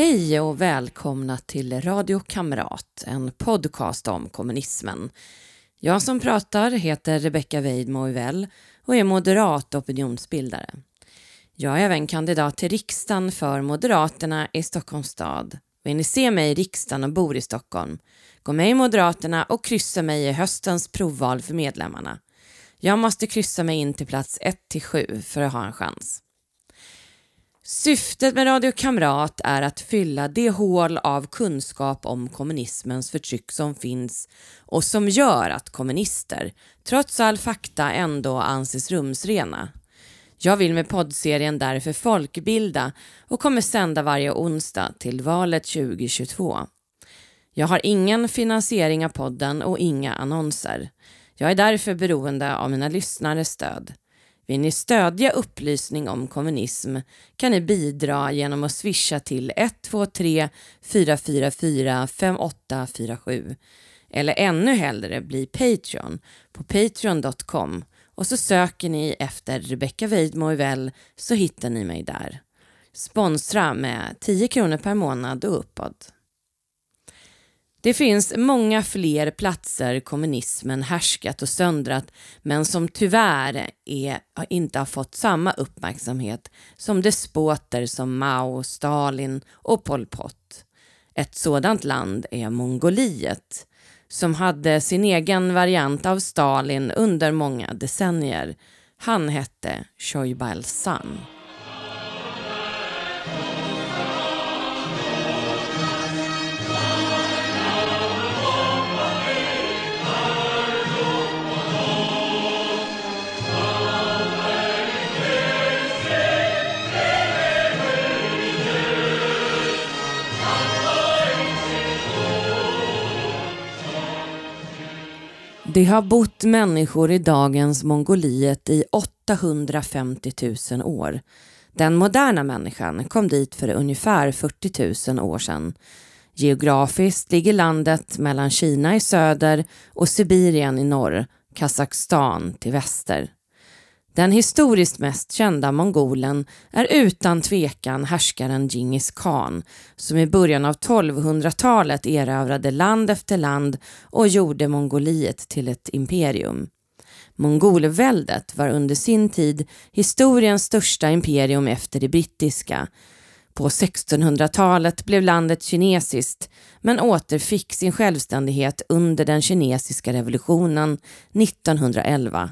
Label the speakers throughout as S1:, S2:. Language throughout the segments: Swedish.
S1: Hej och välkomna till Radio Kamrat, en podcast om kommunismen. Jag som pratar heter Rebecka Weidmo och är moderat opinionsbildare. Jag är även kandidat till riksdagen för Moderaterna i Stockholms stad. Vill ni se mig i riksdagen och bor i Stockholm? Gå med i Moderaterna och kryssa mig i höstens provval för medlemmarna. Jag måste kryssa mig in till plats 1 7 för att ha en chans. Syftet med Radio Kamrat är att fylla det hål av kunskap om kommunismens förtryck som finns och som gör att kommunister, trots all fakta, ändå anses rumsrena. Jag vill med poddserien därför folkbilda och kommer sända varje onsdag till valet 2022. Jag har ingen finansiering av podden och inga annonser. Jag är därför beroende av mina lyssnares stöd. Vill ni stödja upplysning om kommunism kan ni bidra genom att swisha till 123 444 5847 eller ännu hellre bli Patreon på patreon.com och så söker ni efter Rebecca Weidmo så hittar ni mig där. Sponsra med 10 kronor per månad och uppåt. Det finns många fler platser kommunismen härskat och söndrat men som tyvärr är, inte har fått samma uppmärksamhet som despoter som Mao, Stalin och Pol Pot. Ett sådant land är Mongoliet som hade sin egen variant av Stalin under många decennier. Han hette Choibalsan. Det har bott människor i dagens Mongoliet i 850 000 år. Den moderna människan kom dit för ungefär 40 000 år sedan. Geografiskt ligger landet mellan Kina i söder och Sibirien i norr, Kazakstan till väster. Den historiskt mest kända mongolen är utan tvekan härskaren Djingis khan som i början av 1200-talet erövrade land efter land och gjorde Mongoliet till ett imperium. Mongolväldet var under sin tid historiens största imperium efter det brittiska. På 1600-talet blev landet kinesiskt men återfick sin självständighet under den kinesiska revolutionen 1911.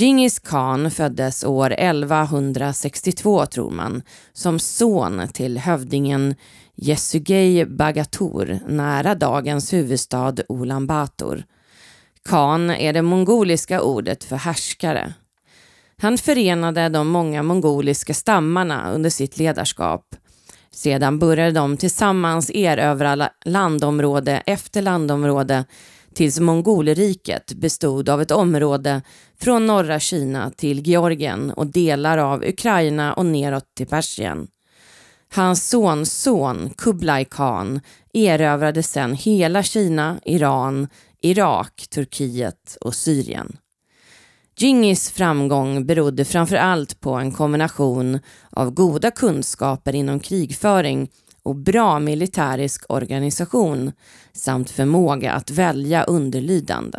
S1: Djingis khan föddes år 1162 tror man, som son till hövdingen Yesugei Bagatur nära dagens huvudstad Ulan Bator. Khan är det mongoliska ordet för härskare. Han förenade de många mongoliska stammarna under sitt ledarskap. Sedan började de tillsammans erövra landområde efter landområde tills Mongolriket bestod av ett område från norra Kina till Georgien och delar av Ukraina och neråt till Persien. Hans sonson Kublai Khan erövrade sedan hela Kina, Iran, Irak, Turkiet och Syrien. Djingis framgång berodde framför allt på en kombination av goda kunskaper inom krigföring och bra militärisk organisation samt förmåga att välja underlydande.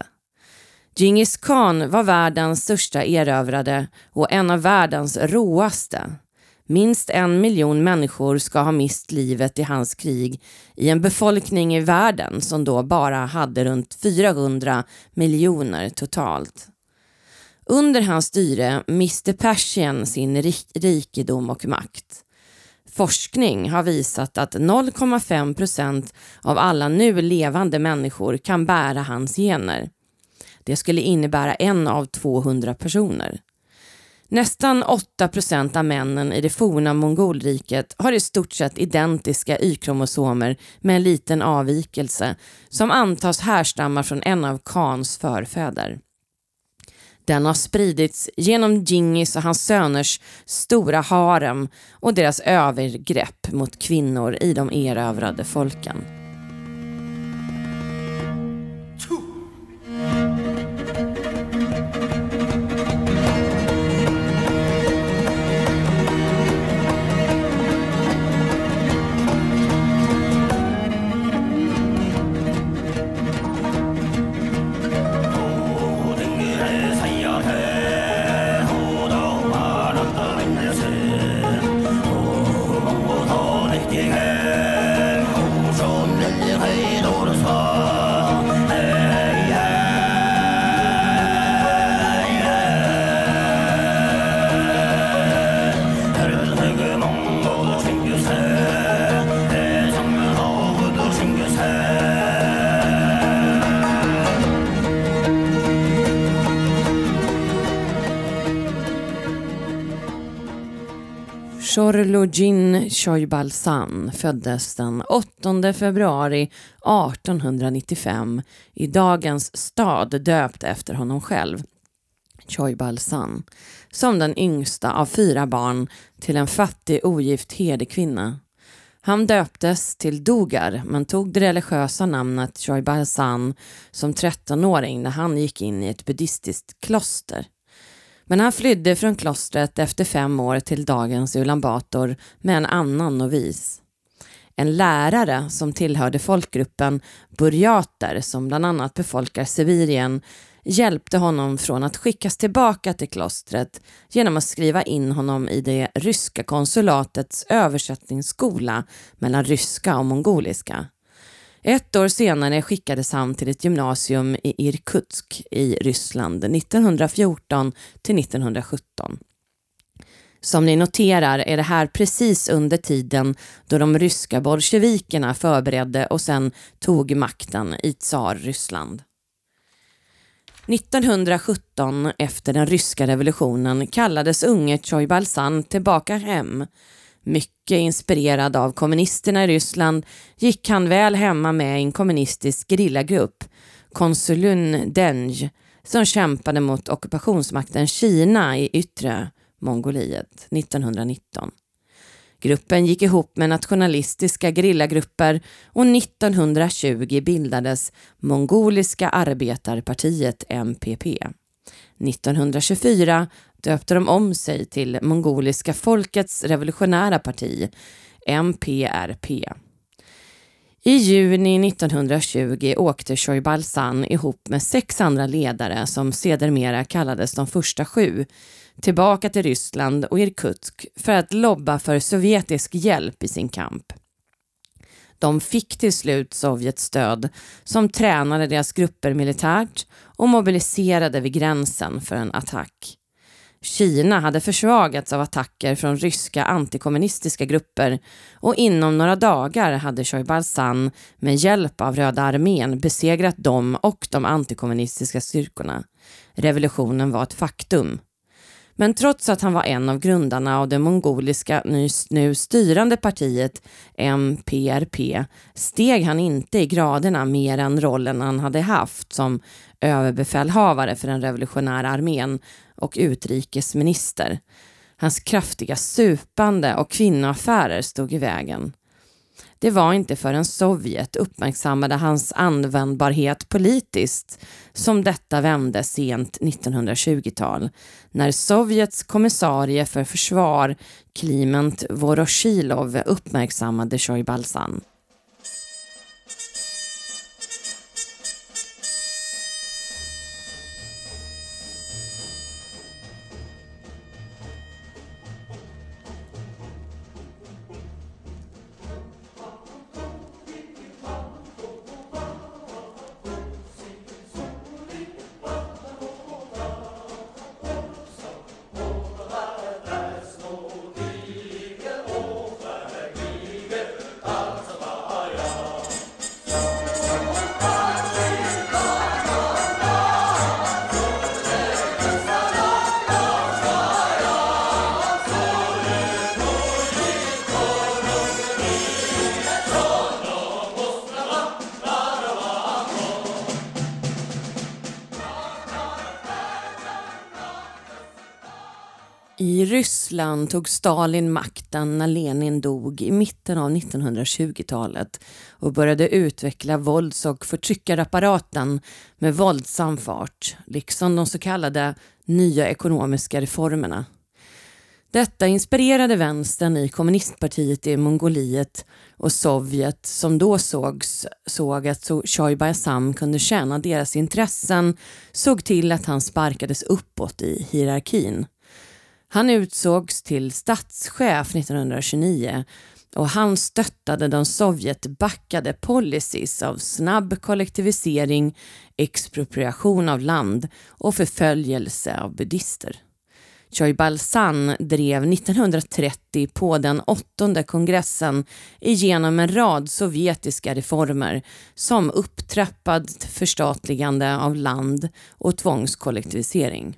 S1: Djingis khan var världens största erövrade och en av världens råaste. Minst en miljon människor ska ha mist livet i hans krig i en befolkning i världen som då bara hade runt 400 miljoner totalt. Under hans styre miste Persien sin rikedom och makt. Forskning har visat att 0,5 procent av alla nu levande människor kan bära hans gener. Det skulle innebära en av 200 personer. Nästan 8 procent av männen i det forna Mongolriket har i stort sett identiska Y-kromosomer med en liten avvikelse som antas härstammar från en av Khans förfäder. Den har spridits genom Djingis och hans söners stora harem och deras övergrepp mot kvinnor i de erövrade folken. Chorlojin Choibalsan föddes den 8 februari 1895 i dagens stad döpt efter honom själv, Choibalsan, som den yngsta av fyra barn till en fattig ogift herdekvinna. Han döptes till Dogar men tog det religiösa namnet Choibalsan som 13-åring när han gick in i ett buddhistiskt kloster. Men han flydde från klostret efter fem år till dagens Ulan Bator med en annan novis. En lärare som tillhörde folkgruppen burjater som bland annat befolkar Sibirien hjälpte honom från att skickas tillbaka till klostret genom att skriva in honom i det ryska konsulatets översättningsskola mellan ryska och mongoliska. Ett år senare skickades han till ett gymnasium i Irkutsk i Ryssland 1914 till 1917. Som ni noterar är det här precis under tiden då de ryska bolsjevikerna förberedde och sen tog makten i Tsar-Ryssland. 1917, efter den ryska revolutionen, kallades unge Choibalsan tillbaka hem mycket inspirerad av kommunisterna i Ryssland gick han väl hemma med en kommunistisk gerillagrupp, Konsulun Denj, som kämpade mot ockupationsmakten Kina i yttre Mongoliet 1919. Gruppen gick ihop med nationalistiska gerillagrupper och 1920 bildades Mongoliska arbetarpartiet MPP. 1924 döpte de om sig till Mongoliska folkets revolutionära parti, MPRP. I juni 1920 åkte Shoibalsan ihop med sex andra ledare som sedermera kallades de första sju tillbaka till Ryssland och Irkutsk för att lobba för sovjetisk hjälp i sin kamp. De fick till slut Sovjets stöd som tränade deras grupper militärt och mobiliserade vid gränsen för en attack. Kina hade försvagats av attacker från ryska antikommunistiska grupper och inom några dagar hade Choibalsan med hjälp av Röda armén besegrat dem och de antikommunistiska styrkorna. Revolutionen var ett faktum. Men trots att han var en av grundarna av det mongoliska nu styrande partiet MPRP steg han inte i graderna mer än rollen han hade haft som överbefälhavare för den revolutionära armén och utrikesminister. Hans kraftiga supande och kvinnoaffärer stod i vägen. Det var inte förrän Sovjet uppmärksammade hans användbarhet politiskt som detta vände sent 1920-tal, när Sovjets kommissarie för försvar Kliment Voroshilov uppmärksammade Sjojbalsan. Balsan. Ryssland tog Stalin makten när Lenin dog i mitten av 1920-talet och började utveckla vålds och förtryckarapparaten med våldsam fart, liksom de så kallade nya ekonomiska reformerna. Detta inspirerade vänstern i kommunistpartiet i Mongoliet och Sovjet som då sågs, såg att Choi Bayazam kunde tjäna deras intressen såg till att han sparkades uppåt i hierarkin. Han utsågs till statschef 1929 och han stöttade de Sovjetbackade policies av snabb kollektivisering, expropriation av land och förföljelse av buddister. Choi Balsan drev 1930 på den åttonde kongressen igenom en rad sovjetiska reformer som upptrappad förstatligande av land och tvångskollektivisering.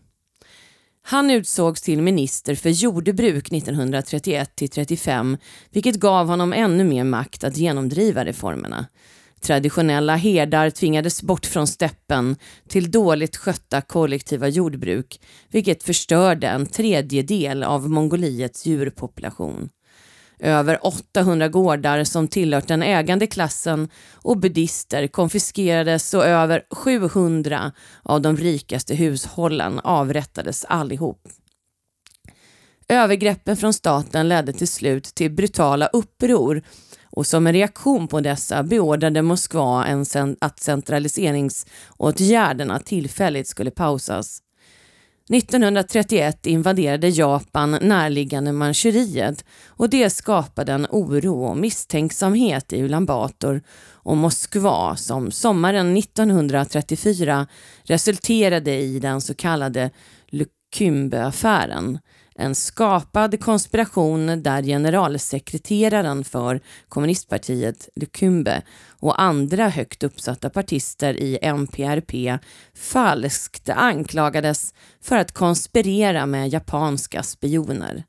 S1: Han utsågs till minister för jordbruk 1931 till 35 vilket gav honom ännu mer makt att genomdriva reformerna. Traditionella herdar tvingades bort från steppen till dåligt skötta kollektiva jordbruk vilket förstörde en tredjedel av Mongoliets djurpopulation. Över 800 gårdar som tillhört den ägande klassen och buddhister konfiskerades och över 700 av de rikaste hushållen avrättades allihop. Övergreppen från staten ledde till slut till brutala uppror och som en reaktion på dessa beordrade Moskva en att centraliseringsåtgärderna tillfälligt skulle pausas. 1931 invaderade Japan närliggande Manchuriet och det skapade en oro och misstänksamhet i Ulan Bator och Moskva som sommaren 1934 resulterade i den så kallade Lukumbe-affären en skapad konspiration där generalsekreteraren för kommunistpartiet Lukumbe och andra högt uppsatta partister i MPRP falskt anklagades för att konspirera med japanska spioner.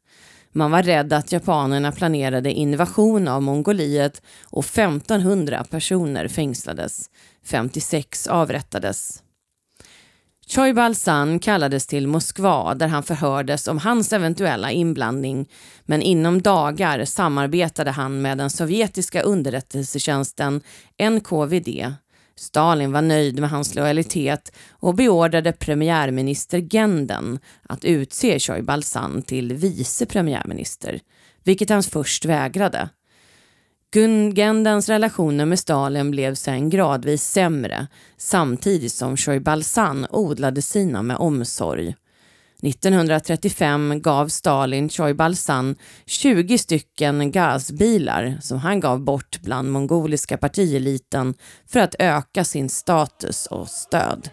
S1: Man var rädd att japanerna planerade invasion av Mongoliet och 1500 personer fängslades. 56 avrättades. Choi Balsan kallades till Moskva där han förhördes om hans eventuella inblandning men inom dagar samarbetade han med den sovjetiska underrättelsetjänsten NKVD. Stalin var nöjd med hans lojalitet och beordrade premiärminister Genden att utse Choi Balsan till vice premiärminister, vilket han först vägrade. Gendens relationer med Stalin blev sen gradvis sämre samtidigt som Choi-Balsan odlade sina med omsorg. 1935 gav Stalin Choi-Balsan 20 stycken gasbilar som han gav bort bland mongoliska partieliten för att öka sin status och stöd.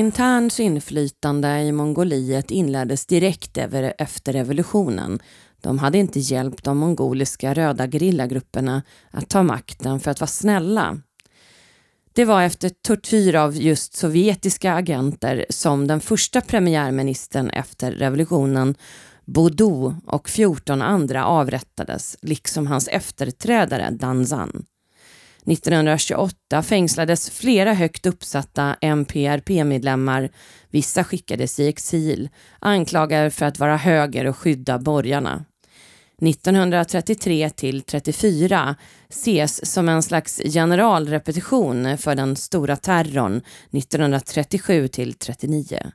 S1: Kominterns inflytande i Mongoliet inleddes direkt efter revolutionen. De hade inte hjälpt de mongoliska röda gerillagrupperna att ta makten för att vara snälla. Det var efter tortyr av just sovjetiska agenter som den första premiärministern efter revolutionen, Bodo och 14 andra avrättades, liksom hans efterträdare Danzan. 1928 fängslades flera högt uppsatta MPRP-medlemmar. Vissa skickades i exil, anklagade för att vara höger och skydda borgarna. 1933 till 34 ses som en slags generalrepetition för den stora terrorn 1937 till 39.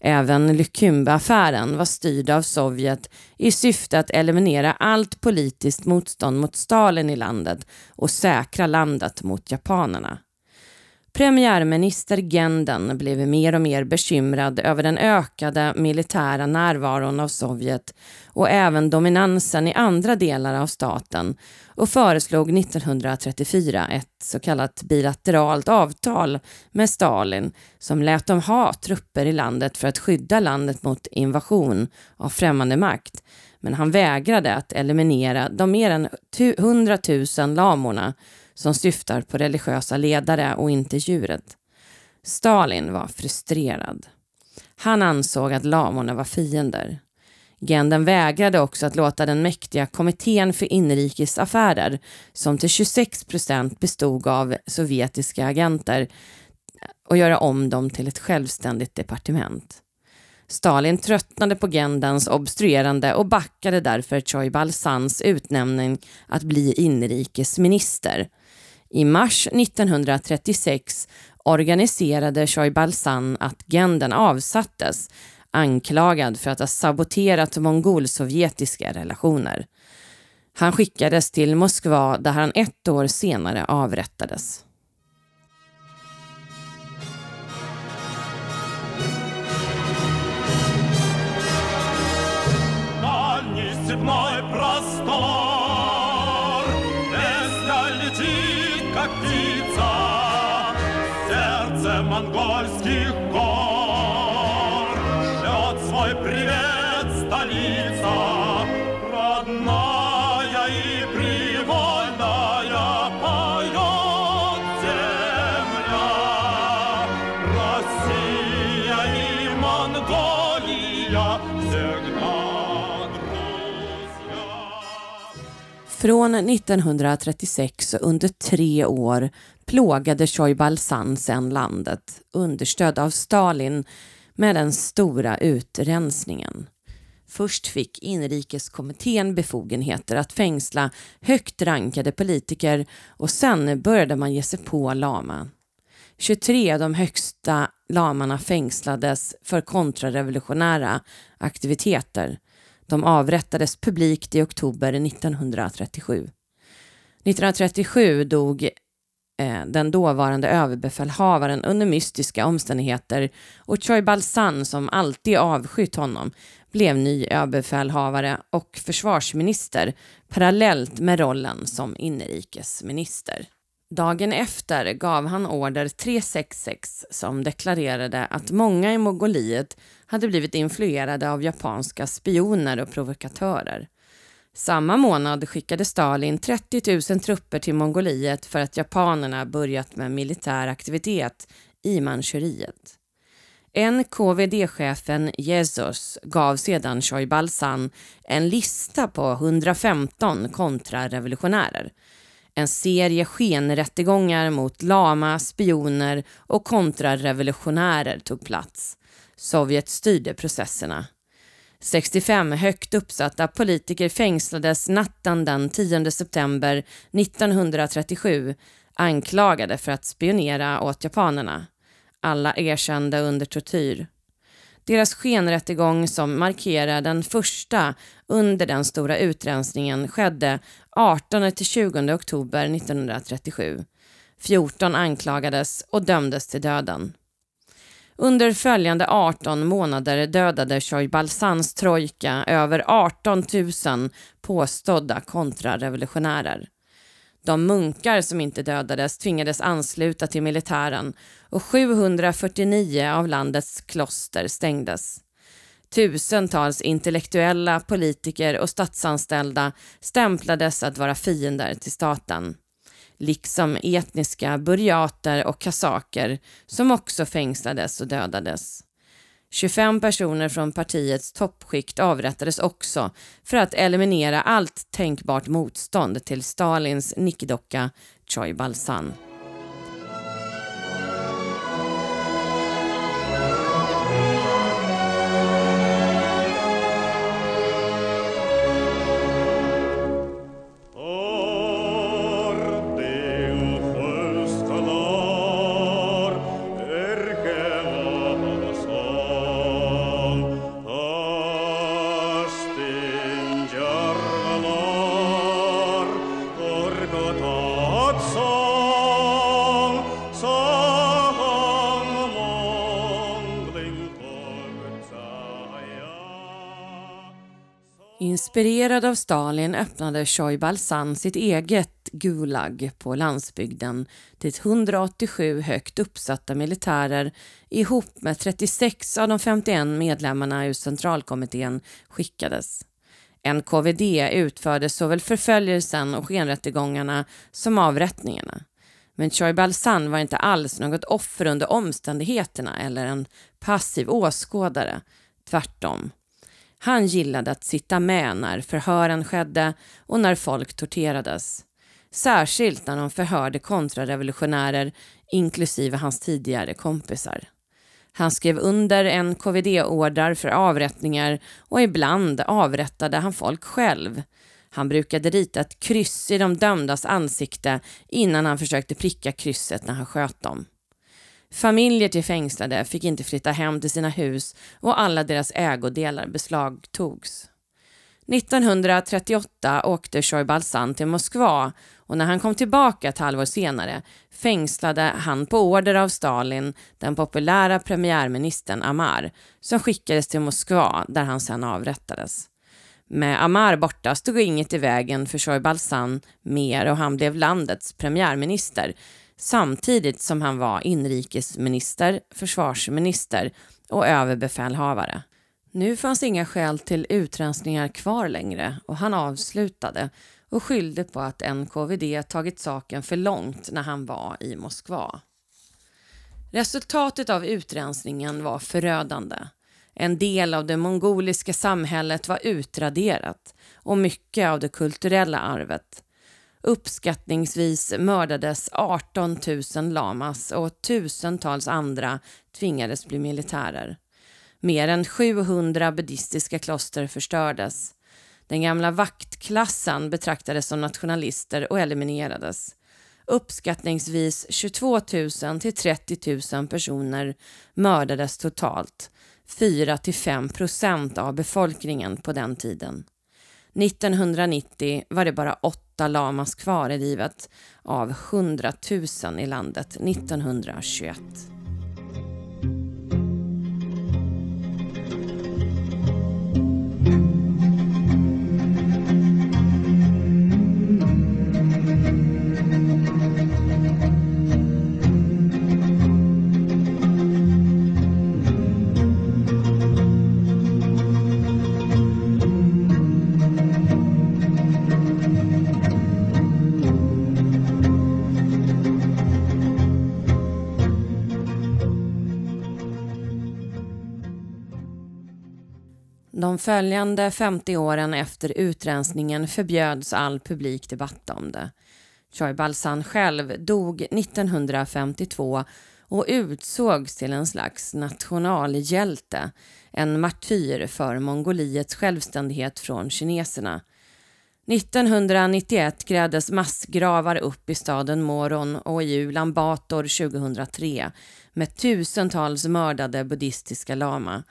S1: Även Lykymbe-affären var styrd av Sovjet i syfte att eliminera allt politiskt motstånd mot Stalin i landet och säkra landet mot japanerna. Premiärminister Genden blev mer och mer bekymrad över den ökade militära närvaron av Sovjet och även dominansen i andra delar av staten och föreslog 1934 ett så kallat bilateralt avtal med Stalin som lät dem ha trupper i landet för att skydda landet mot invasion av främmande makt. Men han vägrade att eliminera de mer än 100 000 lamorna som syftar på religiösa ledare och inte djuret. Stalin var frustrerad. Han ansåg att lamorna var fiender. Genden vägrade också att låta den mäktiga kommittén för inrikes affärer, som till 26 procent bestod av sovjetiska agenter, och göra om dem till ett självständigt departement. Stalin tröttnade på Gendens obstruerande och backade därför Choi Balsans utnämning att bli inrikesminister. I mars 1936 organiserade Choi Balsan att Genden avsattes, anklagad för att ha saboterat mongolsovjetiska relationer. Han skickades till Moskva där han ett år senare avrättades. Från 1936 och under tre år plågade Choibal Sansen sedan landet, understödd av Stalin, med den stora utrensningen. Först fick inrikeskommittén befogenheter att fängsla högt rankade politiker och sen började man ge sig på lama. 23 av de högsta lamarna fängslades för kontrarevolutionära aktiviteter de avrättades publikt i oktober 1937. 1937 dog eh, den dåvarande överbefälhavaren under mystiska omständigheter och Choi Balsan, som alltid avskytt honom, blev ny överbefälhavare och försvarsminister parallellt med rollen som inrikesminister. Dagen efter gav han order 366 som deklarerade att många i Mongoliet hade blivit influerade av japanska spioner och provokatörer. Samma månad skickade Stalin 30 000 trupper till Mongoliet för att japanerna börjat med militär aktivitet i Manchuriet. NKVD-chefen Jesus gav sedan Choi Balsan en lista på 115 kontrarevolutionärer en serie skenrättegångar mot lama, spioner och kontrarevolutionärer tog plats. Sovjet styrde processerna. 65 högt uppsatta politiker fängslades natten den 10 september 1937 anklagade för att spionera åt japanerna. Alla erkände under tortyr. Deras skenrättegång som markerar den första under den stora utrensningen skedde 18-20 oktober 1937. 14 anklagades och dömdes till döden. Under följande 18 månader dödade Choi Balsans trojka över 18 000 påstådda kontrarevolutionärer. De munkar som inte dödades tvingades ansluta till militären och 749 av landets kloster stängdes. Tusentals intellektuella, politiker och statsanställda stämplades att vara fiender till staten. Liksom etniska burjater och kasaker som också fängslades och dödades. 25 personer från partiets toppskikt avrättades också för att eliminera allt tänkbart motstånd till Stalins nickedocka Choi Balsan. Inspirerad av Stalin öppnade Choi Balsan sitt eget Gulag på landsbygden dit 187 högt uppsatta militärer ihop med 36 av de 51 medlemmarna ur centralkommittén skickades. NKVD utförde såväl förföljelsen och skenrättegångarna som avrättningarna. Men Choi Balsan var inte alls något offer under omständigheterna eller en passiv åskådare. Tvärtom. Han gillade att sitta med när förhören skedde och när folk torterades. Särskilt när de förhörde kontrarevolutionärer inklusive hans tidigare kompisar. Han skrev under en KVD-ordrar för avrättningar och ibland avrättade han folk själv. Han brukade rita ett kryss i de dömdas ansikte innan han försökte pricka krysset när han sköt dem. Familjer till fängslade fick inte flytta hem till sina hus och alla deras ägodelar beslagtogs. 1938 åkte Shoibalsan till Moskva och när han kom tillbaka ett halvår senare fängslade han på order av Stalin den populära premiärministern Amar som skickades till Moskva där han sedan avrättades. Med Amar borta stod inget i vägen för Shoibalsan mer och han blev landets premiärminister samtidigt som han var inrikesminister, försvarsminister och överbefälhavare. Nu fanns inga skäl till utrensningar kvar längre och han avslutade och skyllde på att NKVD tagit saken för långt när han var i Moskva. Resultatet av utrensningen var förödande. En del av det mongoliska samhället var utraderat och mycket av det kulturella arvet. Uppskattningsvis mördades 18 000 lamas och tusentals andra tvingades bli militärer. Mer än 700 buddhistiska kloster förstördes. Den gamla vaktklassen betraktades som nationalister och eliminerades. Uppskattningsvis 22 000 till 30 000 personer mördades totalt. 4 till 5 procent av befolkningen på den tiden. 1990 var det bara åtta lamas kvar i livet av 100 000 i landet 1921. De följande 50 åren efter utrensningen förbjöds all publik debatt om det. Choi Balsan själv dog 1952 och utsågs till en slags nationalhjälte, en martyr för Mongoliets självständighet från kineserna. 1991 grävdes massgravar upp i staden Moron och i Ulan Bator 2003 med tusentals mördade buddhistiska lama.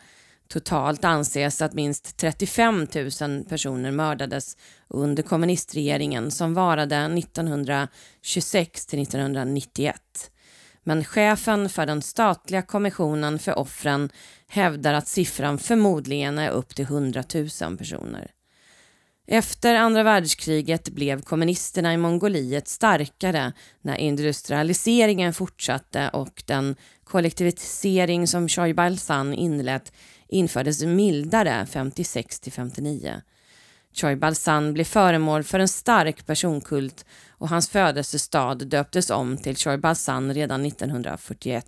S1: Totalt anses att minst 35 000 personer mördades under kommunistregeringen som varade 1926 till 1991. Men chefen för den statliga kommissionen för offren hävdar att siffran förmodligen är upp till 100 000 personer. Efter andra världskriget blev kommunisterna i Mongoliet starkare när industrialiseringen fortsatte och den kollektivisering som Choi Balsan inlett infördes mildare 56 till 59. Choi Balsan blev föremål för en stark personkult och hans födelsestad döptes om till Choi Balsan redan 1941.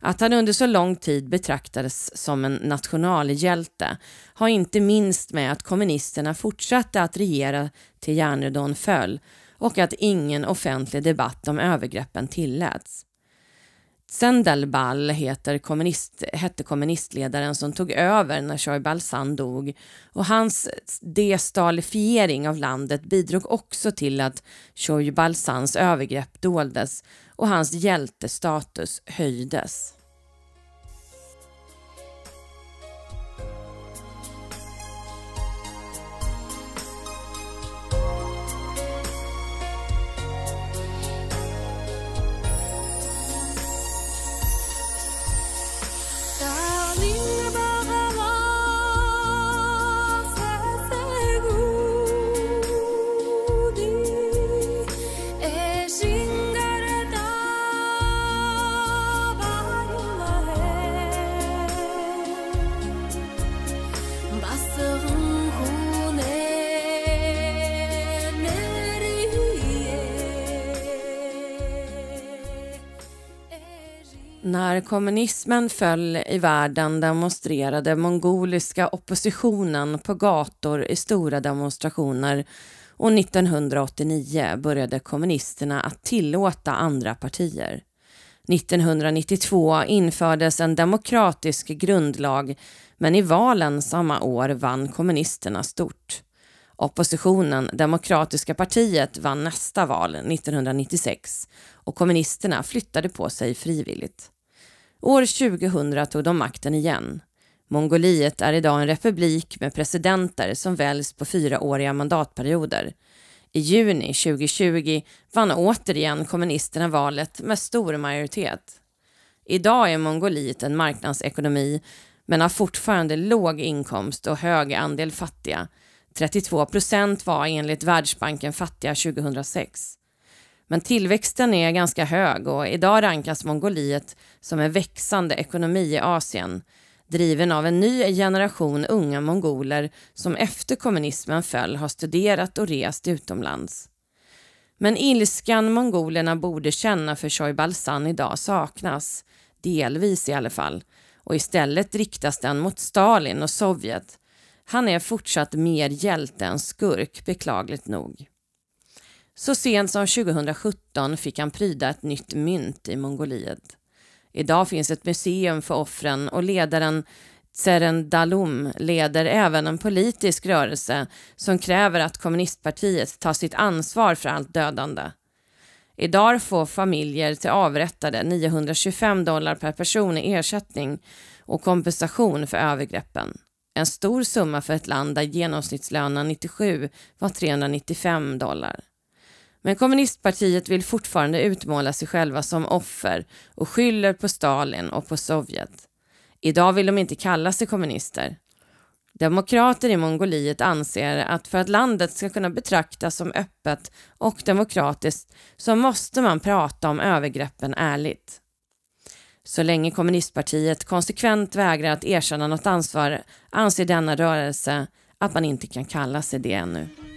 S1: Att han under så lång tid betraktades som en nationalhjälte har inte minst med att kommunisterna fortsatte att regera till järnridån föll och att ingen offentlig debatt om övergreppen tilläts. Sendelbal heter kommunist, hette kommunistledaren som tog över när Choy Balsan dog och hans destalifiering av landet bidrog också till att Choy Balsans övergrepp doldes och hans hjältestatus höjdes. När kommunismen föll i världen demonstrerade mongoliska oppositionen på gator i stora demonstrationer och 1989 började kommunisterna att tillåta andra partier. 1992 infördes en demokratisk grundlag men i valen samma år vann kommunisterna stort. Oppositionen, Demokratiska partiet, vann nästa val 1996 och kommunisterna flyttade på sig frivilligt. År 2000 tog de makten igen. Mongoliet är idag en republik med presidenter som väljs på fyraåriga mandatperioder. I juni 2020 vann återigen kommunisterna valet med stor majoritet. Idag är Mongoliet en marknadsekonomi men har fortfarande låg inkomst och hög andel fattiga. 32 procent var enligt Världsbanken fattiga 2006. Men tillväxten är ganska hög och idag rankas Mongoliet som en växande ekonomi i Asien driven av en ny generation unga mongoler som efter kommunismen föll har studerat och rest utomlands. Men ilskan mongolerna borde känna för Shoibalsan idag saknas, delvis i alla fall, och istället riktas den mot Stalin och Sovjet. Han är fortsatt mer hjälte än skurk, beklagligt nog. Så sent som 2017 fick han pryda ett nytt mynt i Mongoliet. Idag finns ett museum för offren och ledaren Tseren Dalum leder även en politisk rörelse som kräver att kommunistpartiet tar sitt ansvar för allt dödande. Idag får familjer till avrättade 925 dollar per person i ersättning och kompensation för övergreppen. En stor summa för ett land där genomsnittslönen 97 var 395 dollar. Men kommunistpartiet vill fortfarande utmåla sig själva som offer och skyller på Stalin och på Sovjet. Idag vill de inte kalla sig kommunister. Demokrater i Mongoliet anser att för att landet ska kunna betraktas som öppet och demokratiskt så måste man prata om övergreppen ärligt. Så länge kommunistpartiet konsekvent vägrar att erkänna något ansvar anser denna rörelse att man inte kan kalla sig det ännu.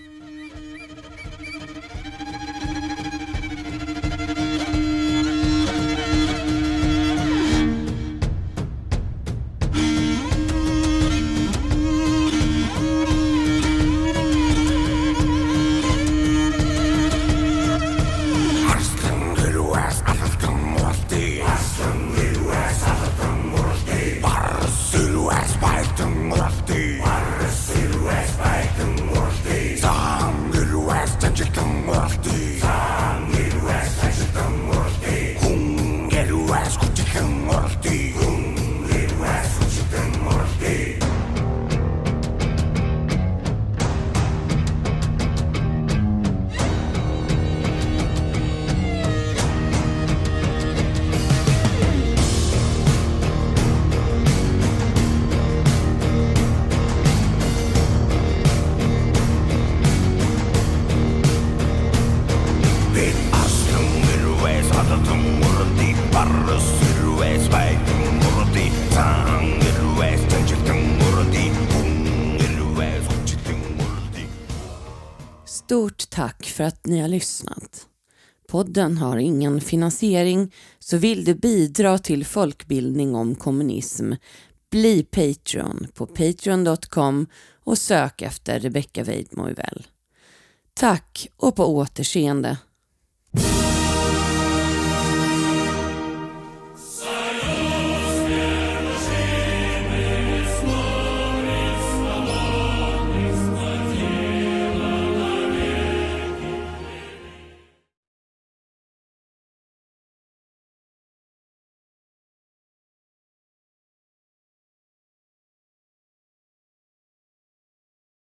S1: Stort tack för att ni har lyssnat. Podden har ingen finansiering så vill du bidra till folkbildning om kommunism bli Patreon på patreon.com och sök efter Rebecka Weidmoevel. Tack och på återseende.